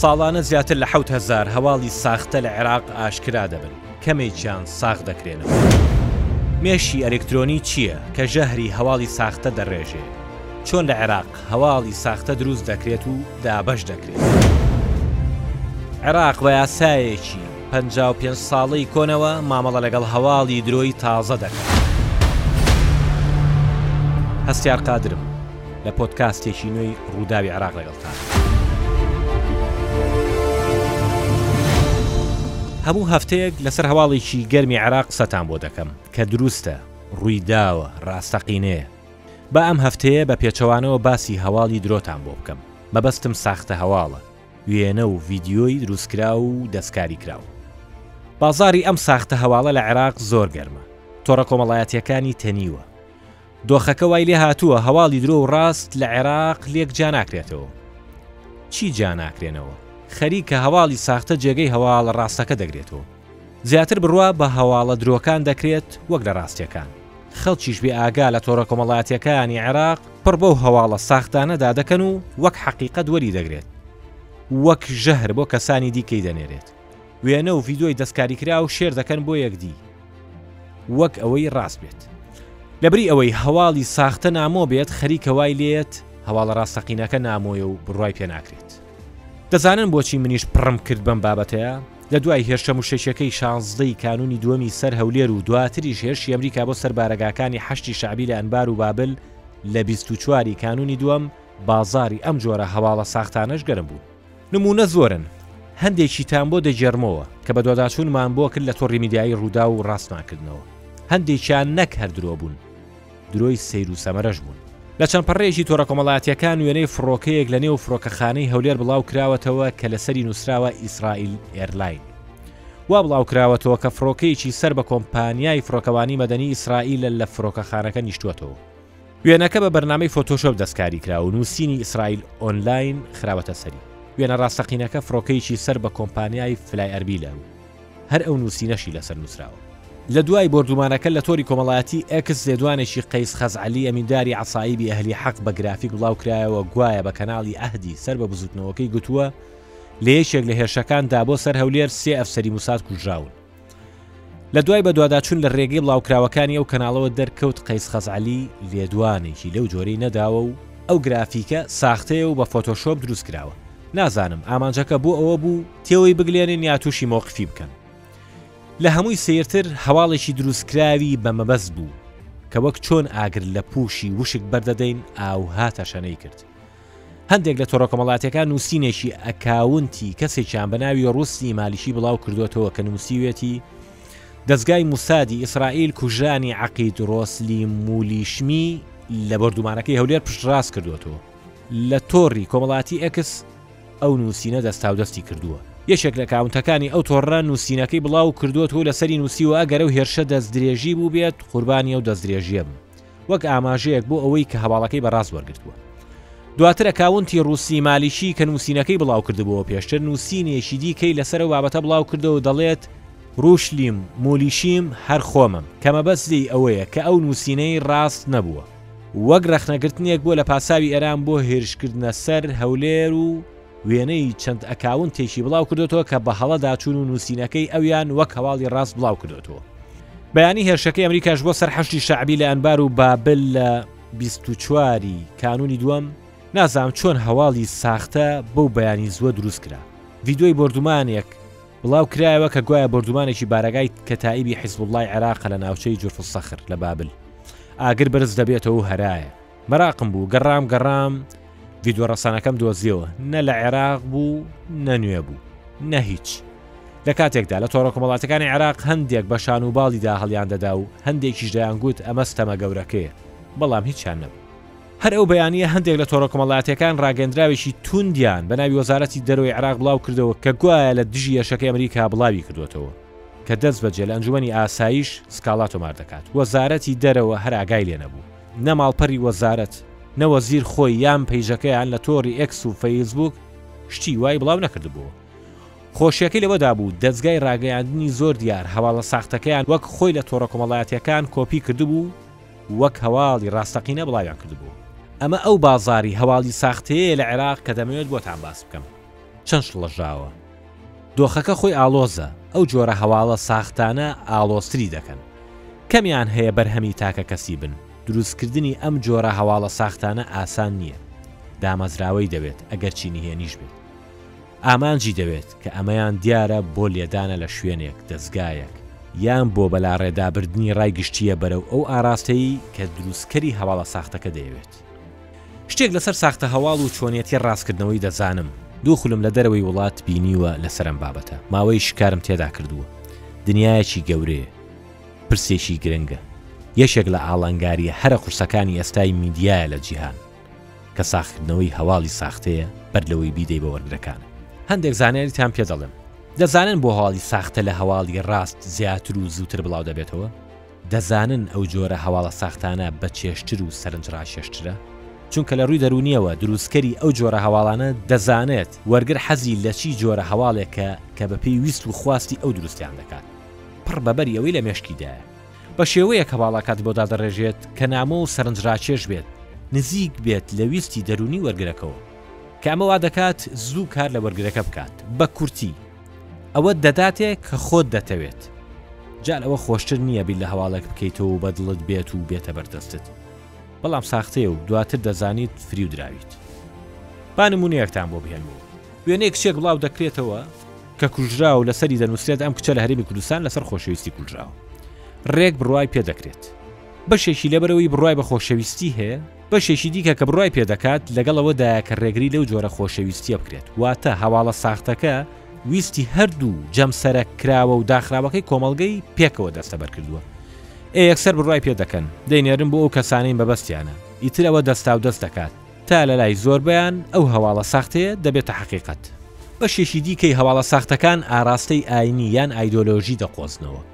ساڵانە زیاتر لە حوت هزار هەواڵی ساختە لە عێراق ئاشکرا دەبن کەمێکیان ساغ دەکرێنەوە مێشی ئەلکترۆنی چییە کە ژەهری هەواڵی ساختە دەڕێژێ چۆن لە عێراق هەواڵی ساختە دروست دەکرێت و دابەش دەکرێت. عێراق بە یاسایەکی پەنجا و پێنج ساڵەی کۆنەوە مامەڵە لەگەڵ هەواڵی درۆی تازە دەکات. هەستیار قادرم لە پۆدکاستێکی نوێی ڕووداوی عێراق لەگەڵتان. هەموو هەفتەیەک لەسەر هەواڵێکی گەرمی عێراق قسەتان بۆ دەکەم کە دروستە، ڕوویداوە، ڕاستەقینەیە. با ئەم هەفتەیە بە پێچەوانەوە باسی هەواڵی درۆتان بۆ بکەم، مەبەستم ساختە هەواڵە، وێنە و ڤیدیۆی دروستکراو و دەستکاریکراو. بازاڕی ئەم ساختە هەواڵە لە عێراق زۆر گەرمە، تۆڕە کۆمەڵایەتییەکانی تەنیوە. دۆخەکە وای لێ هاتووە هەواڵی درۆ و ڕاست لە عێراق لێک جیا ناکرێتەوە. چی جیا ناکرێنەوە؟ خەریکە هەواڵی ساختە جێگەی هەواڵە ڕاستەکە دەگرێتەوە. زیاتر بڕوا بە هەواڵە درۆکان دەکرێت وەک لە ڕاستیەکان. خەڵکیش بێ ئاگا لە تۆڕە کۆمەڵاتیەکانی عێراق پڕ بەو هەواڵە ساختانەدا دەکەن و وەک حەقیقەت وەری دەگرێت و وەک ژەهر بۆ کەسانی دیکەی دەنێرێت. وێنە و ڤیدۆی دەستکاریکراو شێر دەکەن بۆ یەکدی وەک ئەوەی ڕاست بێت. لە بری ئەوەی هەواڵی ساختە نامۆ بێت خەریکە وای لێت هەواڵە ڕاستەقینەکە نامۆیە و بڕوای پێ ناکرێت. دەزانن بۆچی منیش پڕم کرد بەم بابەتەیە؟ لە دوای هێرشە موشەکیەکەی شانزدە ی کانونی دووەمی سەر هەولێر و دواتریش هێرشی ئەمریکا بۆ سەر بارەگاکانی حەشدی شەعبی لە ئەنبار و بابل لە بیست و چوار ی کانونی دووەم بازاڕی ئەم جۆرە هەواڵە ساختانەش گەرم بوو. نمونە زۆرن هەندێکیتان بۆ دەگێڕمەوە کە بەدواداچونمان بۆ کرد لە تۆڕی میدیایی رووداو و راستمان کردنەوە. هەندێکیان نەک هەر درۆ بوون. درۆی سەیر و سەمەرەش بوون. لە چەند پەڕەیەکی تۆڕە کۆمەڵایەتییەکان وێنەی فڕۆکەیەک لە نێو فڕۆکەخانەی هەولێر بڵاو کراوەتەوە کە لەسەری نووسراوە ئیسرائیل ئێرلاین. وا بڵاو کراوەتەوە کە فڕۆکەیەکی سەر بە کۆمپانیای فڕۆکەوانی مەدەنی ئیسرائیلە لە فڕۆکەخانەکە نیشتووەتەوە. وێنەکە بە بەرنامەی فۆتۆشۆپ دەستکاری کراوە و نووسینی ئیسرائیل ئۆنلاین خراوەتە سەری. وێنە ڕاستەقینەکە فڕۆکەیەکی سەر بە کۆمپانیای فلای ئەربیلە و، هەر ئەو نووسینەشی لەسەر نووسراوە. لە دوای بۆردومانەکە لە تۆری کۆمەڵایەتی ئێکس لێدوانێکی قەیس خەزعەلی ئەمینداری عەسائیبی ئەهلی حەق بە گرافیک بڵاوکرایەوە گوایە بە کەناڵی ئەهدی سەر بە بزوتنەوەکەی گوتووە لە یەکێک لە هێرشەکان دا بۆ سەر هەولێر سێ ئەفسەری موساد کوژراون. لە دوای بەدواداچون لە رێگەی بڵاوکراوەکانی ئەو کەناڵەوە دەرکەوت قەیس خەزعەلی لێدوانێکی لەو جۆرەی نەداوە و ئەو گرافیکە ساختەیە و بە فۆتۆشۆپ دروستکراوە. نازانم ئامانجەکە بۆ ئەوە بوو تێوەی بگلێنن یا توشی مۆقفی بکەن لە هەمووی سەیرتر هەواڵێکی دروستکراوی بە مەبەست بوو کە وەک چۆن ئاگر لە پوشی وشک بەردەدەین ئاوها تەشەنەی کرد هەندێک لە تۆڕۆکەمەڵاتەکان نووسینێکی ئەکاونتی کەسێکیان بە ناوی ڕوسنی مالیشی بڵاو کردوێتەوە کە نووسیوێتی دەستگای موسادی ئیسرائیل کوژرانی عقید ڕۆسلی مولیشمی لە بەردومانەکەی هەولێر پشتڕاست کردوەوە لە تۆڕی کۆمەڵاتی ئێکس ئەو نووسینە دەستاودەستی کردووە، یەکێک لە کاونتەکانی ئەو تۆڕە نووسینەکەی بڵاو کردووەتەوە و لەسەری نووسیوە ئەگەر ئەو هێرشە دەستدرێژی بووبێت، قوربانی ئەو دەستدرێژییەم، وەک ئاماژەیەک بۆ ئەوەی کە هەواڵەکەی بە راست وەرگرتووە. دواتر ئەکاونتی رووسی مالیکی کە نووسینەکەی بڵاوکردبووەوە پێشتر نووسینێکی دیکەی لەسەر ئەو بابەتە بڵاوکردەوە و دەڵێت، روشلیم مولیشیم هەر خۆمم، کە مەبەست لێی ئەوەیە کە ئەو نووسینەی راست نەبووە. وەک رەخنەگرتنێک بووە لە پاساوی ئێران بۆ هێرشکردنە سەر هەولێر و وێنەی چەند ئەکاونتێکی بڵاوکردۆتەوە کە بە هەڵە داچوون و نووسینەکەی ئەویان وەک هەواڵی راست بڵاوکردۆتەوە. بەیانی هێرشەکەی ئەمریکاش بۆ سەر حەشدی شەعبی لە ئەنبار و بابل لە بیست و چوار ی کانوونی دووەم، نازانم چۆن هەواڵی ساختە بەو بەیانی زووە دروستکرا. ڤیدیۆی بۆردومانێک. بڵاوکرایەوە کە گوایە بۆردومانێکی بارەگای کەتائیبی حیزبوڵڵای عێراقە لە ناوچەی جورف الصخر لە بابل ئاگر بەرز دەبێتەوە و هەرایە مەراقم بوو گەڕام گەڕام ڤیدۆ ڕەسانەکەم دۆزیەوە نە لە عێراق بوو نە نوێ بوو نە هیچ لە کاتێکدا لە تۆڕە کۆمەڵاتەکانی عێراق هەندێک بە شان و باڵیدا هەڵیان دەدا و هەندێکیش دەیانگووت ئەمە ستەمە گەورەکەیە بەڵام هیچیان نەبوو هەر ئەو بەیانییە هەندێک لە تۆڕە کۆمەڵایەتییەکان ڕاگەندراوێکی تووندیان بە ناوی وەزارەتی دەرەوەی عێراق بڵاو کردەوە کە گوایە لە دژی هێرشەکەی ئەمریکا بڵاوی کردووەتەوە کە دەستبەجێ لە ئەنجوومەنی ئاسایش سکاڵا تۆمار دەکات وەزارەتی دەرەوە هەر ئاگای لێ نەبوو نە ماڵپەری وەزارەت نە وەزیر خۆی یان پەیجەکەیان لە تۆڕی ئێکس و فەیسبووک شتی وای بڵاو نەکردبووەوە خۆشیەکەی لەوەدا بوو دەزگای ڕاگەیاندنی زۆر دیار هەواڵە ساختەکەیان وەک خۆی لە تۆڕە کۆمەڵایەتییەکان کۆپی کردبوو وەک هەواڵی ڕاستەقینە بڵاویان کردبوو. ئەمە ئەو بازاڕی هەواڵی ساختەیەیە لە عێراق کە دەمەوێت بۆتان باس بکەم. چەند شڵەژاوە. دۆخەکە خۆی ئاڵۆزە. ئەو جۆرە هەواڵە ساختانە ئاڵۆزتری دەکەن. کەمیان هەیە بەرهەمی تاکەکەسی بن. دروستکردنی ئەم جۆرە هەواڵە ساختانە ئاسان نییە. دامەزراوەی دەوێت، ئەگەرچی نهێنیش بێت. ئامانجی دەوێت کە ئەمەیان دیارە بۆ لێدانە لە شوێنێک، دەزگایەک، یان بۆ بەلاڕێدابردنی ڕای گشتییە بەرەو ئەو ئاراستەی کە دروستکەری هەواڵە ساختەکە دەیەوێت. شتێک لەسەر ساختە هەواڵ و چۆنیەتی ڕاستکردنەوەی دەزانم، دوو خولم لە دەرەوەی وڵات بینیوە لەسەر ئەم بابەتە، ماوەی شکارم تێدا کردووە. دنیایەکی گەورەیە. پرسێکی گرنگە. یەکێک لە ئاڵەنگارییە هەرە قورسەکانی ئێستای میدیایە لە جیهان. کە ساغکردنەوەی هەواڵی ساختەیە بەر لەوەی بیدەی بە وەرگرەکان. هەندێک زانیاریتان پێ دەڵێم. دەزانن بۆ هەواڵی ساختە لە هەواڵی ڕاست زیاتر و زووتر بڵاو دەبێتەوە؟ دەزانن ئەو جۆرە هەواڵە ساختانە بە چێژتر و سەرنجڕاکێشترە؟ چونکە لە ڕووی دەروونییەوە دروستکەری ئەو جۆرە هەواڵانە دەزانێت وەرگر حەزی لە چی جۆرە هەواڵێکە کە بەپێی ویست و خواستی ئەو دروستیان دەکات پڕ بە بەری ئەوەی لە مێشکیدایە. بە شێوەیەک کە باڵاکات بۆ دادەڕێژێت کە نامۆ و سەرنجڕاکێش بێت، نزیک بێت لە ویستی دەروونی وەرگرەکەوە، کە ئەمە وا دەکات زوو کار لە وەرگرەکە بکات، بە کورتی، ئەوەت دەداتێ کە خۆت دەتەوێت. جار ئەوە خۆشتر نییە بیر لە هەواڵێک بکەیتەوە و بەدڵت بێت و بێتە بەردەستت، بەڵام ساختەیە و دواتر دەزانیت فریودراویت. با نموونەیەکتان بۆ بهێنمەوە. وێنەی کچێک بڵاو دەکرێتەوە. کە کوژرا و لەسەری دەنووسرێت ئەم کچە لە هەرێمی کوردستان لەسەر خۆشەویستی کوژراوە ڕێک بڕوای پێ دەکرێت بەشێکی لەبەرەوەی بڕای بە خۆشەویستی هەیە بەشێکی دیکە کە بڕای پێ دەکات لەگەڵەوەدایە کە ڕێگری لەو جۆرە خۆشەویستیە بکرێت واتە هەواڵە ساختەکە ویستی هەردوو جەمسەرە کراوە و داخراوەکەی کۆمەلگەی پێکەوە دەستەبەر کردووە ئێ یەکسەر بڕای پێ دەکەن دەینێرن بۆ ئەو کەسانەی بەبستیانە ئیترەوە دەستا و دەست دەکات تا لە لای زۆربەیان ئەو هەواڵە ساختەیە دەبێتە حەقیقەت. بەشێکی دیکەی هەواڵە ساختەکان ئاراستەی ئایینی یان ئایدۆلۆژی دەقۆزنەوە و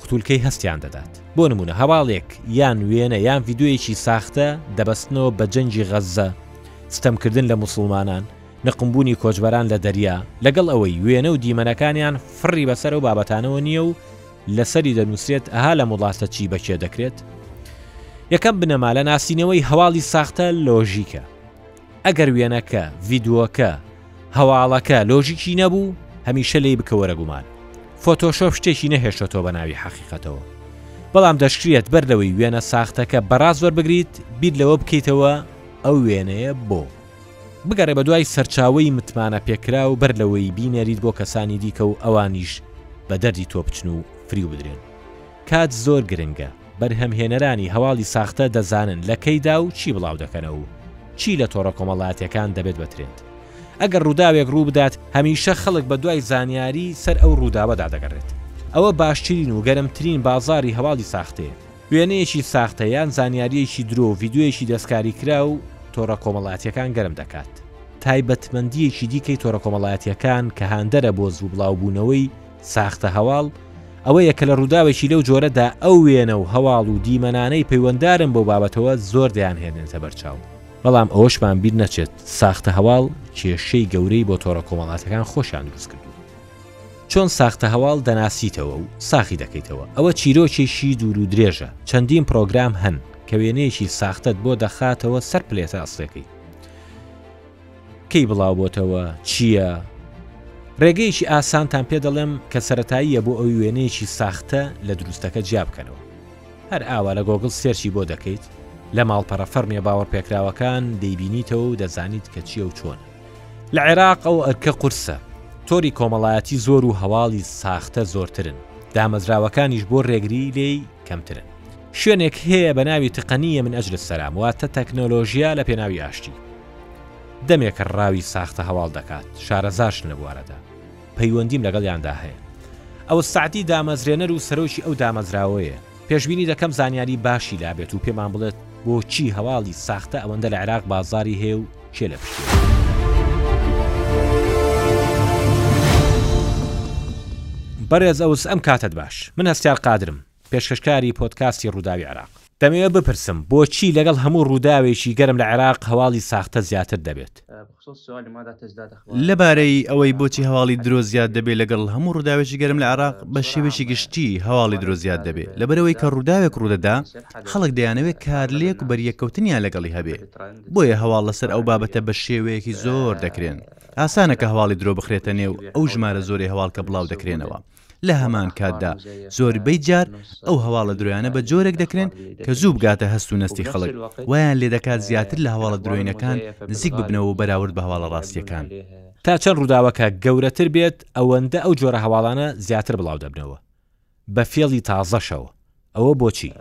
ختوولکەی هەستیان دەدات. بۆ نموونە هەواڵێک یان وێنە یان ڤیدیۆیەکی ساختە دەبەستنەوە بە جەنگی غەززە، ستەمکردن لە موسڵمانان، نقمبوونی کۆچبەران لە دەریا، لەگەڵ ئەوەی وێنە و دیمەنەکانیان فڕی بەسەر ئەو بابەتانەوە نییە و لەسەری دەنووسرێت ئەها لەم وڵاتە چی بەکێ دەکرێت؟ یەکەم بنەمالە ناسینەوەی هەواڵی ساختە لۆژیکە ئەگەر وێنەکە ڤیددیوەکە هەواڵەکە لۆژیکی نەبوو هەمیشە لی بکەوەرە گومان فۆتۆشۆف شتێکی نەهێشتەوە بە ناوی حەقیقەتەوە بەڵام دەشکرێت بەر لەوەی وێنە ساختەکە بەڕاست وەربگریت بیر لەوە بکەیتەوە ئەو وێنەیە بۆ بگەڕێ بە دوای سەرچاوەی متمانە پێکراو بەر لەوەی بینێریت بۆ کەسانی دیکە و ئەوانیش بە دەردی تۆ بچن و فریو بدرێن. کات زۆر گرنگە، بەرهەمهێنەرانی هەواڵی ساختە دەزانن لە کەیدا و چی بڵاو دەکەنەوە و چی لە تۆڕە کۆمەڵاتیەکان دەبێت بە ترێند. ئەگەر ڕووداوێک ڕوو بدات هەمیشە خەڵک بە دوای زانیاری سەر ئەو ڕووداوەدا دەگەڕێت. ئەوە باشترین و گەرمترین بازاڕی هەواڵی ساختەیە. وێنەیەکی ساختە یان زانیارییەکی درۆ ڤیدیۆیەکی دەستکاریکراو تۆڕە کۆمەڵاتییەکان گەرم دەکات. تایبەتمەندییەکی دیکەی تۆڕە کۆمەڵایەتییەکان کە هاندەرە بۆ زوو بڵاوبوونەوەی ساختە هەواڵ ئەوەیە کە لە ڕووداوێکی لەو جۆرەدا ئەو وێنە و هەواڵ و دیمەنانەی پەیوەندارن بەو بابەتەوە زۆر دەیانهێنێتە بەرچاو. بەڵام ئەوەشمان بیر نەچێت ساختە هەواڵ کێشەی گەورەی بۆ تۆڕە کۆمەڵاتییەکان خۆشیان دروست کردووە. چۆن ساختە هەواڵ دەناسیتەوە و ساخی دەکەیتەوە؟ ئەوە چیرۆکێکی دوور و درێژە، چەندین پرۆگرام هەن کە وێنەیەکی ساختەت بۆ دەخاتەوە سەر پلێتە ئەسڵیەکەی. کەی بڵاو بۆتەوە؟ چییە؟ ڕێگەیەکی ئاسانتان پێ دەڵێم کە سەرەتاییە بۆ ئەوی وێنەیەکی ساختە لە دروستەکە جیا بکەنەوە. هەر ئاوا لە گۆگڵ سێرچی بۆ دەکەیت، لە ماڵپەڕە فەرمیە باوەڕپێکراوەکان دەیبینیتەوە و دەزانیت کە چییە و چۆنە. لە عێراق ئەو ئەرکە قورسە، تۆری کۆمەڵایەتی زۆر و هەواڵی ساختە زۆرترن، دامەزراوەکانیش بۆ رێگری لێی کەمترن. شوێنێک هەیە بە ناوی تقنیە من اجلس سلام واتە تەکنۆلۆژیا لە پێناوی ئاشتی. دەمێکە راوی ساختە هەواڵ دەکات، شارەزاشن لە بوارەدا. پەیوەندیم لەگەڵیاندا هەیە. ئەوسەعدی دامەزرێنەر و سەرۆکی ئەو دامەزراوەیە. پێشبینی دەکەم زانیاری باشی لابێت و پێمان بڵێت بۆچی هەواڵی ساختە ئەوەندە لە عێراق بازاری هەیە و کێ لە پشتیە. بەڕێز ئەوس ئەم کاتەت باش من هەستیار قادرم پێشکەشکاری پۆدکاستی ڕووداوی عێراق. دەمەوێت بپرسم بۆچی لەگەڵ هەموو ڕووداوێکی گەرم لە عێراق هەواڵی ساختە زیاتر دەبێت؟ لەبارەی ئەوەی بۆچی هەواڵی درۆ زیاد دەبێت لەگەڵ هەموو ڕووداوێکی گەرم لە عێراق بە شێوەیەکی گشتی هەواڵی درۆ زیاد دەبێت لەبەرەوەی کە ڕووداوێک ڕوودەدا خەڵک دەیانەوێت کارلێک و بەریەککەوتنیان لەگەڵی هەبێت بۆیە هەواڵ لەسەر ئەو بابەتە بە شێوەیەکی زۆر دەکرێن ئاسانە کە هەواڵی درۆ بخرێتە نێو ئەو ژمارە زۆری هەواڵ کە بڵاو دەکرێنەوە لە هەمان کاتدا زۆربەی جار ئەو هەواڵە درۆیانە بە جۆرێک دەکرێن کە زوو بگاتە هەست و نەستی خەڵک وایان لێ دەکات زیاتر لە هەواڵە درۆینەکان نزیک ببنەوە و بەراورد بە هەواڵە ڕاستییەکان. تا چەند ڕووداوەکە گەورەتر بێت ئەوەندە ئەو جۆرە هەواڵانە زیاتر بڵاو دەبنەوە بە فێڵی تازەشەوە. ئەوە بۆچی؟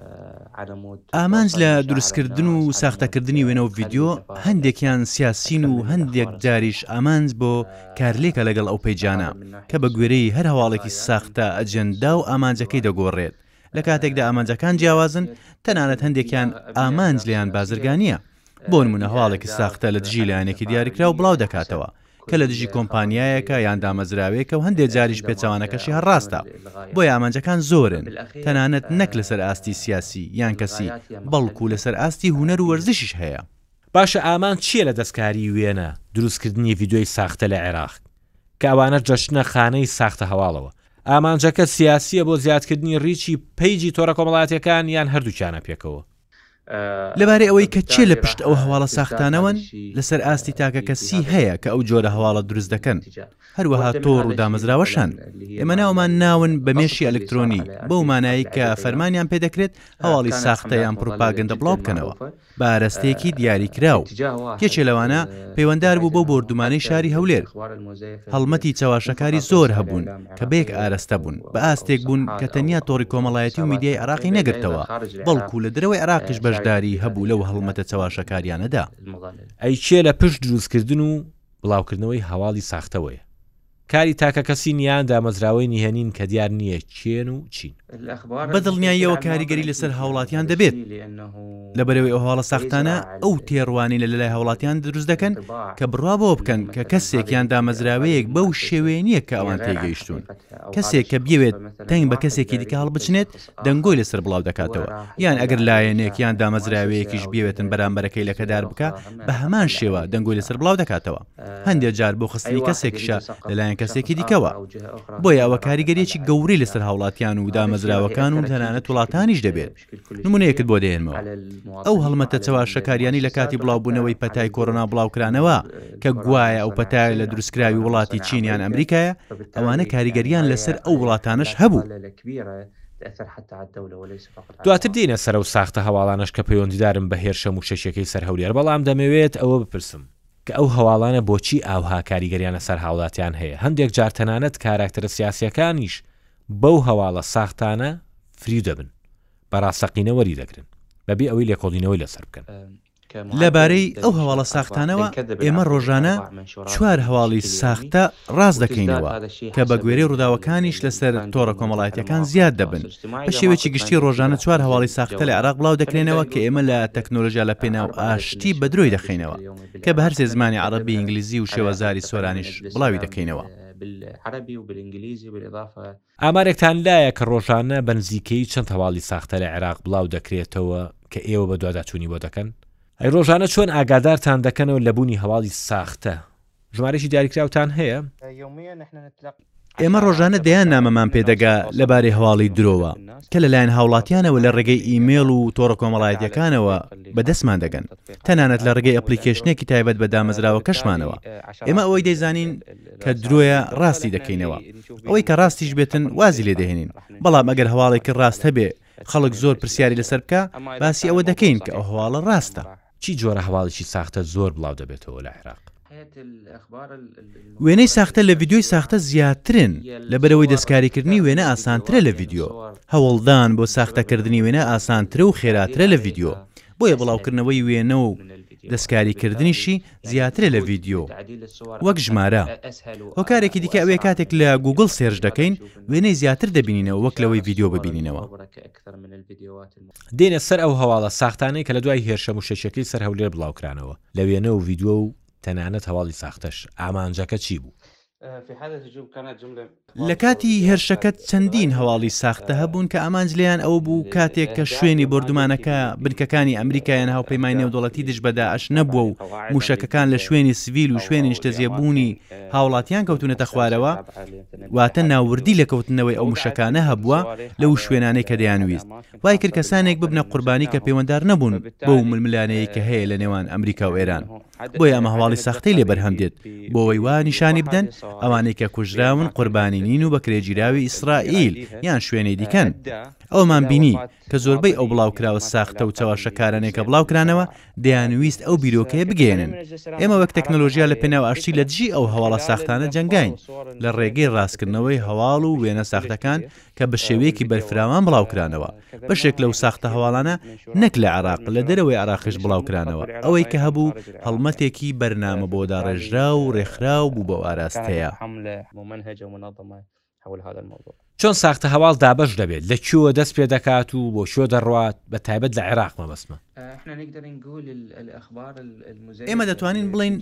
ئامانج لە دروستکردن و ساختەکردنی وێنە و ڤیدیۆ هەندێکیان سیاسین و هەندێک جاریش ئامانج بۆ کارلێکە لەگەڵ ئەو پەیجانە کە بە گوێرەی هەر هەواڵێکی ساختە ئەجێندا و ئامانجەکەی دەگۆڕێت لە کاتێکدا ئامانجەکان جیاوازن تەنانەت هەندێکیان ئامانج لێیان بازرگانیە بۆنمونە هەواڵێکی ساختە لە دژی لایەنێکی دیاریکراو بڵاو دەکاتەوە کە لە دژی کۆمپانیایەکە یان دامەزراوەیەکە و هەندێ جاریش پێچەوانەکەشی هەر ڕاستە، بۆیە ئامانجەکان زۆرن، تەنانەت نەک لەسەر ئاستی سیاسی یان کەسی، بەڵکو لەسەر ئاستی هونەر و وەرزشیش هەیە. باشە ئامانج چییە لە دەستکاری وێنە دروستکردنی ڤیدیۆی ساختە لە عێراق، کە ئەوانەش دەچنە خانەی ساختە هەواڵەوە؟ ئامانجەکە سیاسییە بۆ زیادکردنی ڕیچی پەیجی تۆڕە کۆمەڵاتییەکان یان هەردووکیانە پێکەوە؟ لەبارەی ئەوەی کە کێ لە پشت ئەو هەواڵە ساختانەوەن، لەسەر ئاستی تاکەکەسی هەیە کە ئەو جۆرە هەواڵە دروست دەکەن، هەروەها تۆڕ و دامەزراوەشان، ئێمە ناومان ناون بە مێشی ئەلکترۆنی، بەو مانایەی کە فەرمانیان پێ دەکرێت هەواڵی ساختە یان پروپاگەندە بڵاو بکەنەوە بە ئارەستەیەکی دیاریکراو، یەکێ لەوانە پەیوەندار بوو بەو بۆردومانەی شاری هەولێر، هەڵمەتی چەواشەکاری زۆر هەبوون، کە بە یەک ئارەستە بوون، بە ئاستێک بوون کە تەنیا تۆڕی کۆمەڵایەتی و میدیای عێراقی نەگرتەوە، بەڵکو لە دەرەوەی عێراقیش بەشداریی هەبوو لەو هەڵمەتە چەواشەکارییانەدا. ئەی کێ لە پشت دروستکردن و بڵاوکردنەوەی هەواڵی ساختەوەیە؟ کاری تاکەکەسی نیان دامەزراوەی نهێنین کە دیار نییە کێن و چین. بە دڵنیاییەوە کاریگەری لەسەر هاوڵاتیان دەبێت لەبەرەوەی ئەو هاڵە ساختانە ئەو تێڕوانی لە لەلای هاوڵاتیان دروست دەکەن کە بڕوا بەوە بکەن کە کەسێکیان دامەزراوەیەک بەو شێوێ نییە کە ئەوان تێگەیشتون کەسێک کە بوێت دەنگ بە کەسێکی دیکە هەڵبچنێت دەنگۆی لەسەر بڵاو دەکاتەوە یان ئەگەر لایەنێکیان دامەزراوەیەکیش بوێتن بەرامبەرەکەی لەکەدار بکە بە هەمان شێوە دەنگۆی لەسەر بڵاو دەکاتەوە هەندێک جار بۆ خستنی کەسێک کشە لەلایەن کەسێکی دیکەوە بۆیە ئەوە کاریگەریەکی گەورەی لەسەر هاوڵاتیان و دامەزراوەکان و تەنانەت وڵاتانیش دەبێت نمونەیەکت بۆ دێنمەوە ئەو هەڵمەتە چەواشەکاریانی لە کاتی بڵاوبوونەوەی پەتای کۆرۆنا بڵاوکرانەوە کە گوایە ئەو پەتای لە دروستکراوی وڵاتی چینیان ئەمریکایە ئەوانە کاریگەریان لەسەر ئەو وڵاتانش هەبوو دواتر دێنە سەرەوە ساختە هەواڵانەش کە پەیوەندیدارن بە هێرشە موشەکیەکەی سەر هەولێر بەڵام دەمەوێت ئەوە بپرسم کە ئەو هەواڵانە بۆچی ئاوها کاریگەریان لەسەر هاوڵاتیان هەیە، هەندێک جار تەنانەت کاراکتەرە سیاسیەکانیش بەو هەواڵە ساختانە فریو دەبن بە ڕاستەقینە وەری دەگرن بە بێ ئەوەی لێکۆڵینەوەی لەسەر بکەن. لە بارەی ئەو هەواڵە ساختانەوە ئێمە ڕۆژانە چوار هەواڵی ساختە ڕاست دەکەینەوە کە بە گوێرەی ڕووداوەکانیش لەسەر تۆڕە کۆمەڵایەتییەکان زیاد دەبن. بە شێوەیەکی گشتی ڕۆژانە چوار هەواڵی ساختە لە عێراق بڵاو دەکرێنەوە کە ئێمە لە تەکنۆلۆژیا لە پێناو ئاشتی بە درۆی دەخەینەوە کە بە هەر سێ زمانی عەڕەبی، ئینگلیزی و شێوەزاری سۆرانیش بڵاوی دەکەینەوە. ئامارێکتان لایە کە ڕۆژانە بە نزیکەیی چەند هەواڵی ساختە لە عێراق بڵاو دەکرێتەوە کە ئێوە بەدواداچوونی بۆ دەکەن؟ ئەی ڕۆژانە چۆن ئاگادارتان دەکەنەوە لە بوونی هەواڵی ساختە ژمارەیەکی دیاریکراوتان هەیە؟ ئێمە ڕۆژانە دەیان نامەمان پێ دەگا لەبارەی هەواڵی درۆوە کە لەلایەن هاوڵاتیانەوە لە ڕێگەی ئیمێڵ و تۆڕە کۆمەڵایەتیەکانەوە بە دەستمان دەگەن تەنانەت لە ڕێگەی ئەپلیکێشنێکی تایبەت بە دامەزراوە کەشمانەوە ئێمە ئەوەی دەیزانین کە درۆیە ڕاستی دەکەینەوە ئەوەی کە ڕاستیش بێتن وازی لێ دەهێنین بەڵام ئەگەر هەواڵێکی ڕاست هەبێ خەڵک زۆر پرسیاری لەسەر بکە باسی ئەوە دەکەین کە ئەو هەواڵە ڕاستە چی جۆرە هەواڵێکی ساختە زۆر بڵاو دەبێتەوە لە عێراق؟ وێنەی ساختە لە ڤیدیۆی ساختە زیاترن، لەبەرئەوەی دەستکاریکردنی وێنە ئاسانترە لە ڤیدیۆ، هەوڵدان بۆ ساختەکردنی وێنە ئاسانترە و خێراترە لە ڤیدیۆ، بۆیە بڵاوکردنەوەی وێنە و دەستکاریکردنیشی زیاترە لە ڤیدیۆ وەک ژمارە. هۆکارێکی دیکە ئەوەیە کاتێک لە گووگڵ سێرچ دەکەین، وێنەی زیاتر دەبینینەوە وەک لەوەی ڤیدیۆ ببینینەوە. دێنە سەر ئەو هەواڵە ساختانەی کە لە دوای هێرشە موشەکیەکەی سەر هەولێر بڵاو کرانەوە لە وێنە و ڤیدیۆ و تەنانەت هەواڵی ساختەش، ئامانجەکە چی بوو؟ لە کاتی هێرشەکە چەندین هەواڵی ساختە هەبوون کە ئامانج لێیان ئەوە بوو کاتێک کە شوێنی بۆردومانەکە بنکەکانی ئەمریکا یان هاوپەیمانی نێودەوڵەتی دژ بە داعش نەبووە و موشەکەکان لە شوێنی سڤیل و شوێنی نیشتەجێ بوونی هاوڵاتیان کەوتونەتە خوارەوە واتە ناوردی لە کەوتنەوەی ئەو موشەکانە هەبووە لەو شوێنانەی کە دەیانویست وای کرد کەسانێک ببنە قوربانی کە پەیوەندار نەبوون بەو ململانێی کە هەیە لە نێوان ئەمریکا و ئێران بۆیە ئەمە هەواڵی ساختەی لێ بەرهەم دێت بۆوەی وا نیشانی بدەن ئەوانەی کە کوژراون قوربانی نین و بەکرێگیراوی ئیسرائیل یان شوێنی دیکەن ئەومان بینی کە زۆربەی ئەو بڵاوکراوە ساختە و چەواشەکارانەی کە بڵاوکرانەوە دەیانویست ئەو بیرۆکەیە بگەێنن ئێمە وەک تەکنەلۆژیا لە پێناو ئاشتی لە دژی ئەو هەواڵە ساختانە جەنگاین لە ڕێگەی ڕاستکردنەوەی هەواڵ و وێنە ساختەکان کە بە شێوەیەکی بەرفراوان بڵاوکرانەوە، بەشێک لەو ساختە هەواڵانە نەک لە عێراق، لە دەرەوەی عێراقیش بڵاوکرانەوە، ئەوەی کە هەبوو هەڵمەتێکی بەرنامە بۆ داڕێژراو و رێکخراو بوو بەو ئاراستەیە. چۆن ساختە هەواڵ دابەش دەبێت، لە کوێوە دەست پێ دەکات و بۆ کوێ دەڕوات، بە تایبەت لە عێراق مەبەستمە؟ ئێمە دەتوانین بڵێین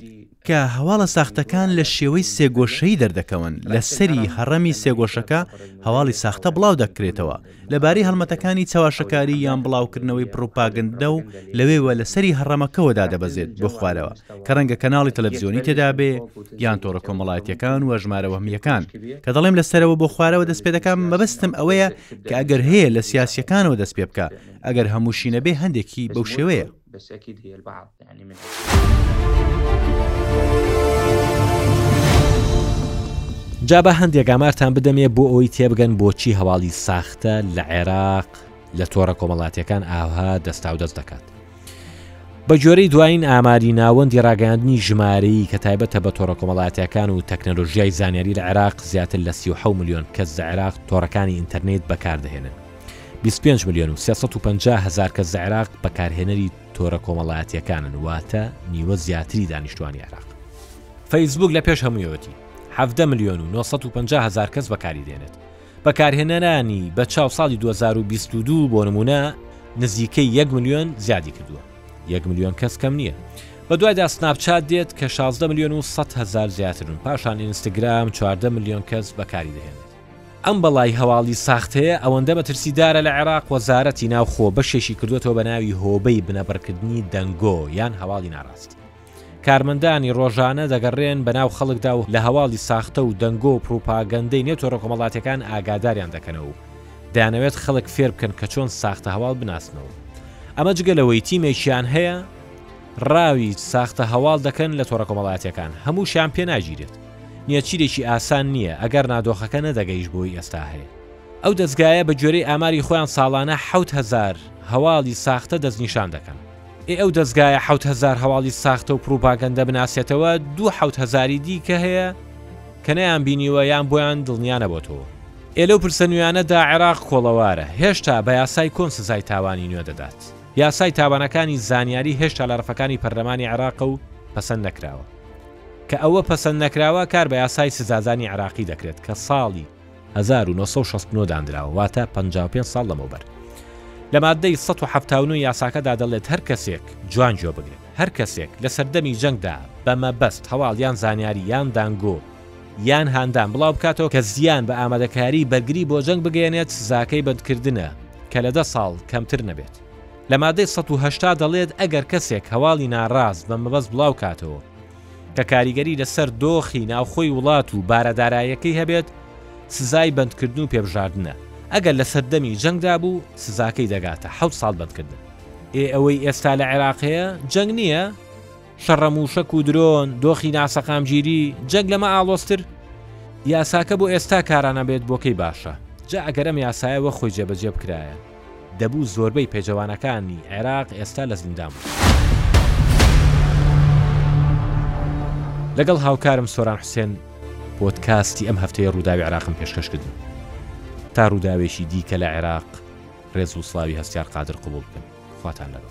کە هەواڵە ساختەکان لە شێوەی سێگۆشەیی دەردەکەون، لە سەری هەڕەمی سێگۆشەکە هەواڵی ساختە بڵاو دەکرێتەوە، لە بارەی هەڵمەتەکانی چەواشەکاری یان بڵاوکردنەوەی پڕوپاگەندە و لەوێوە لە سەری هەڕەمەکەوە دادەبەزێت بۆ خوارەوە، کە ڕەنگە کەناڵی تەلەفزیۆنی تێدا بێ یان تۆڕە کۆمەڵایەتییەکان و ژمارە وەهمییەکان، کە دەڵێم لە سەرەوە بۆ خوارەوە دەست پێدەکا مەبەستم ئەوەیە کە ئەگەر هەیە لە سیاسییەکانەوە دەست پێبکا، ئەگەر هەمووشی نەبێ هەندێکی بەو شێوەیە. بس اكيد هي البعض يعني منهم جا با هەندێک ئامارتان بدەمێ بۆ ئەوی تێبگەن بۆچی هەواڵی ساختە لە عێراق لە تۆڕە کۆمەڵاتیەکان ئاها دەستا و دەست دەکات بە جۆرەی دوایین ئاماری ناوەندی ڕاگەاندنی ژمارەی کە تایبەتە بە تۆڕە کۆمەڵاتیەکان و تەکنەلۆژیای زانیاری لە عێراق زیاتر لە 30 میلیۆن کەس لە عێراق تۆڕەکانی ئینتەرنێت بەکاردەهێنن بیست و پێنج ملیۆن و سێ سەد و پەنجا هەزار کەس لە عێراق بەکارهێنەری تۆرە کۆمەڵایەتیەکانن واتە نیوە زیاتری دانیشتوانی عێراق فەیسبوک لە پێش هەموویەتی حەفدە ملیۆن و 950 هزار کەس بەکاری دێنێت بەکارهێنەرانی بە چاو ساڵی 2022 بۆ نمونە نزیکەی 1 ملیۆن زیادی کردووە 1 ملیۆن کەس کەم نییە بە دوایدا سناپچات دێت کە 16 ملیۆن و 100 هزار زیاترن پاشان ئینستاگرام 14 ملیۆن کەس بەکاری دەهێنێت ئەم بەڵای هەواڵی ساختەیە ئەوەندە مەترسیدارە لە عێراق وەزارەتی ناوخۆ بەشێکی کردووەتەوە بە ناوی هۆبەی بنەبڕکردنی دەنگۆ یان هەواڵی ناڕاست. کارمەندانی ڕۆژانە دەگەڕێن بە ناو خەڵکدا و لە هەواڵی ساختە و دەنگۆ و پڕوپاگەندەی نێتۆرە کۆمەڵاتیەکان ئاگاداریان دەکەنەوە و دەیانەوێت خەڵک فێر بکەن کە چۆن ساختە هەواڵ بناسنەوە. ئەمە جگە لەوەی تیمێکیان هەیە ڕاوی ساختە هەواڵ دەکەن لە تۆڕە کۆمەڵاتیەکان هەمووشیان پێ ناگیرێت. نێچیرێکی ئاسان نییە، ئەگەر نا دۆخەکە نەدەگەیشت بۆی ئێستا هەیە. ئەو دەزگایە بە گوێرەی ئاماری خۆیان ساڵانە حەوت هەزار هەواڵی ساختە دەستنیشان دەکەن. ئێ ئەو دەزگایە حەوت هەزار هەواڵی ساختە و پڕوپاگەندە بناسێتەوە، دوو حەوت هەزاری دیکە هەیە کە نەیان بینیوە یان بۆیان دڵنیا نەبۆتەوە. ئێ لەو پرسە نوێیانە دا عێراق کۆڵەوارە، هێشتا بە یاسای کۆن سزای تاوانی نوێ دەدات. یاسای تاوانەکانی زانیاری هێشتا لە رەفەکانی پەرلەمانی عێراقە و پەسەند نەکراوە. کە ئەوە پەسەند نەکراوە کار بە یاسای سزادانی عێراقی دەکرێت کە ساڵی هەزار و نۆ سەد و شەست و نۆ داندراوە واتە پەنجا و پێنج ساڵ لەمەوبەر لە ماددەی سەد و حەفتا و نۆ یاساکەدا دەڵێت هەر کەسێک جوان گوێ بگرن هەر کەسێک لە سەردەمی جەنگدا بە مەبەست هەواڵ یان زانیاری یان دانگۆ یان هاندان بڵاو بکاتەوە کە زیان بە ئامادەکاری بەرگری بۆ جەنگ بگەیەنێت سزاکەی بەندکردنە کە لە دە ساڵ کەمتر نەبێت. لە مادەی سەد و هەشتا دەڵێت ئەگەر کەسێک هەواڵی ناڕاست بە مەبەست بڵاو کاتەوە کە کاریگەری لە سەر دۆخی ناوخۆی وڵات و بارە دارایەکەی هەبێت سزای بەندکردن و پێبژاردنە ئەگەر لە سەردەمی جەنگدا بوو سزاکەی دەگاتە حەوت ساڵ بەندکردن. ئێ ئەوەی ئێستا لە عێراق هەیە جەنگ نییە؟ شەڕە مووشەک و درۆن، دۆخی ناسەقامگیری، جەنگ لەمە ئاڵۆزتر؟ یاساکە بۆ ئێستا کارا نەبێت بۆ کەی باشە؟ جا ئەگەر ئەم یاسایە وەک خۆی جێبەجێ بکرایە، دەبوو زۆربەی پێجەوانەکانی عێراق ئێستا لە زیندان بوون. لەگەڵ هاوکارم سۆران حوسێن پۆدکاستی ئەم هەفتەی ڕووداوی عێراقم پێشکەش کردن. تا ڕووداوێکی دیکە لە عێراق ڕێز و سڵاوی هەستیار قادر قبوڵ بکەن. خواتان لەگەڵ.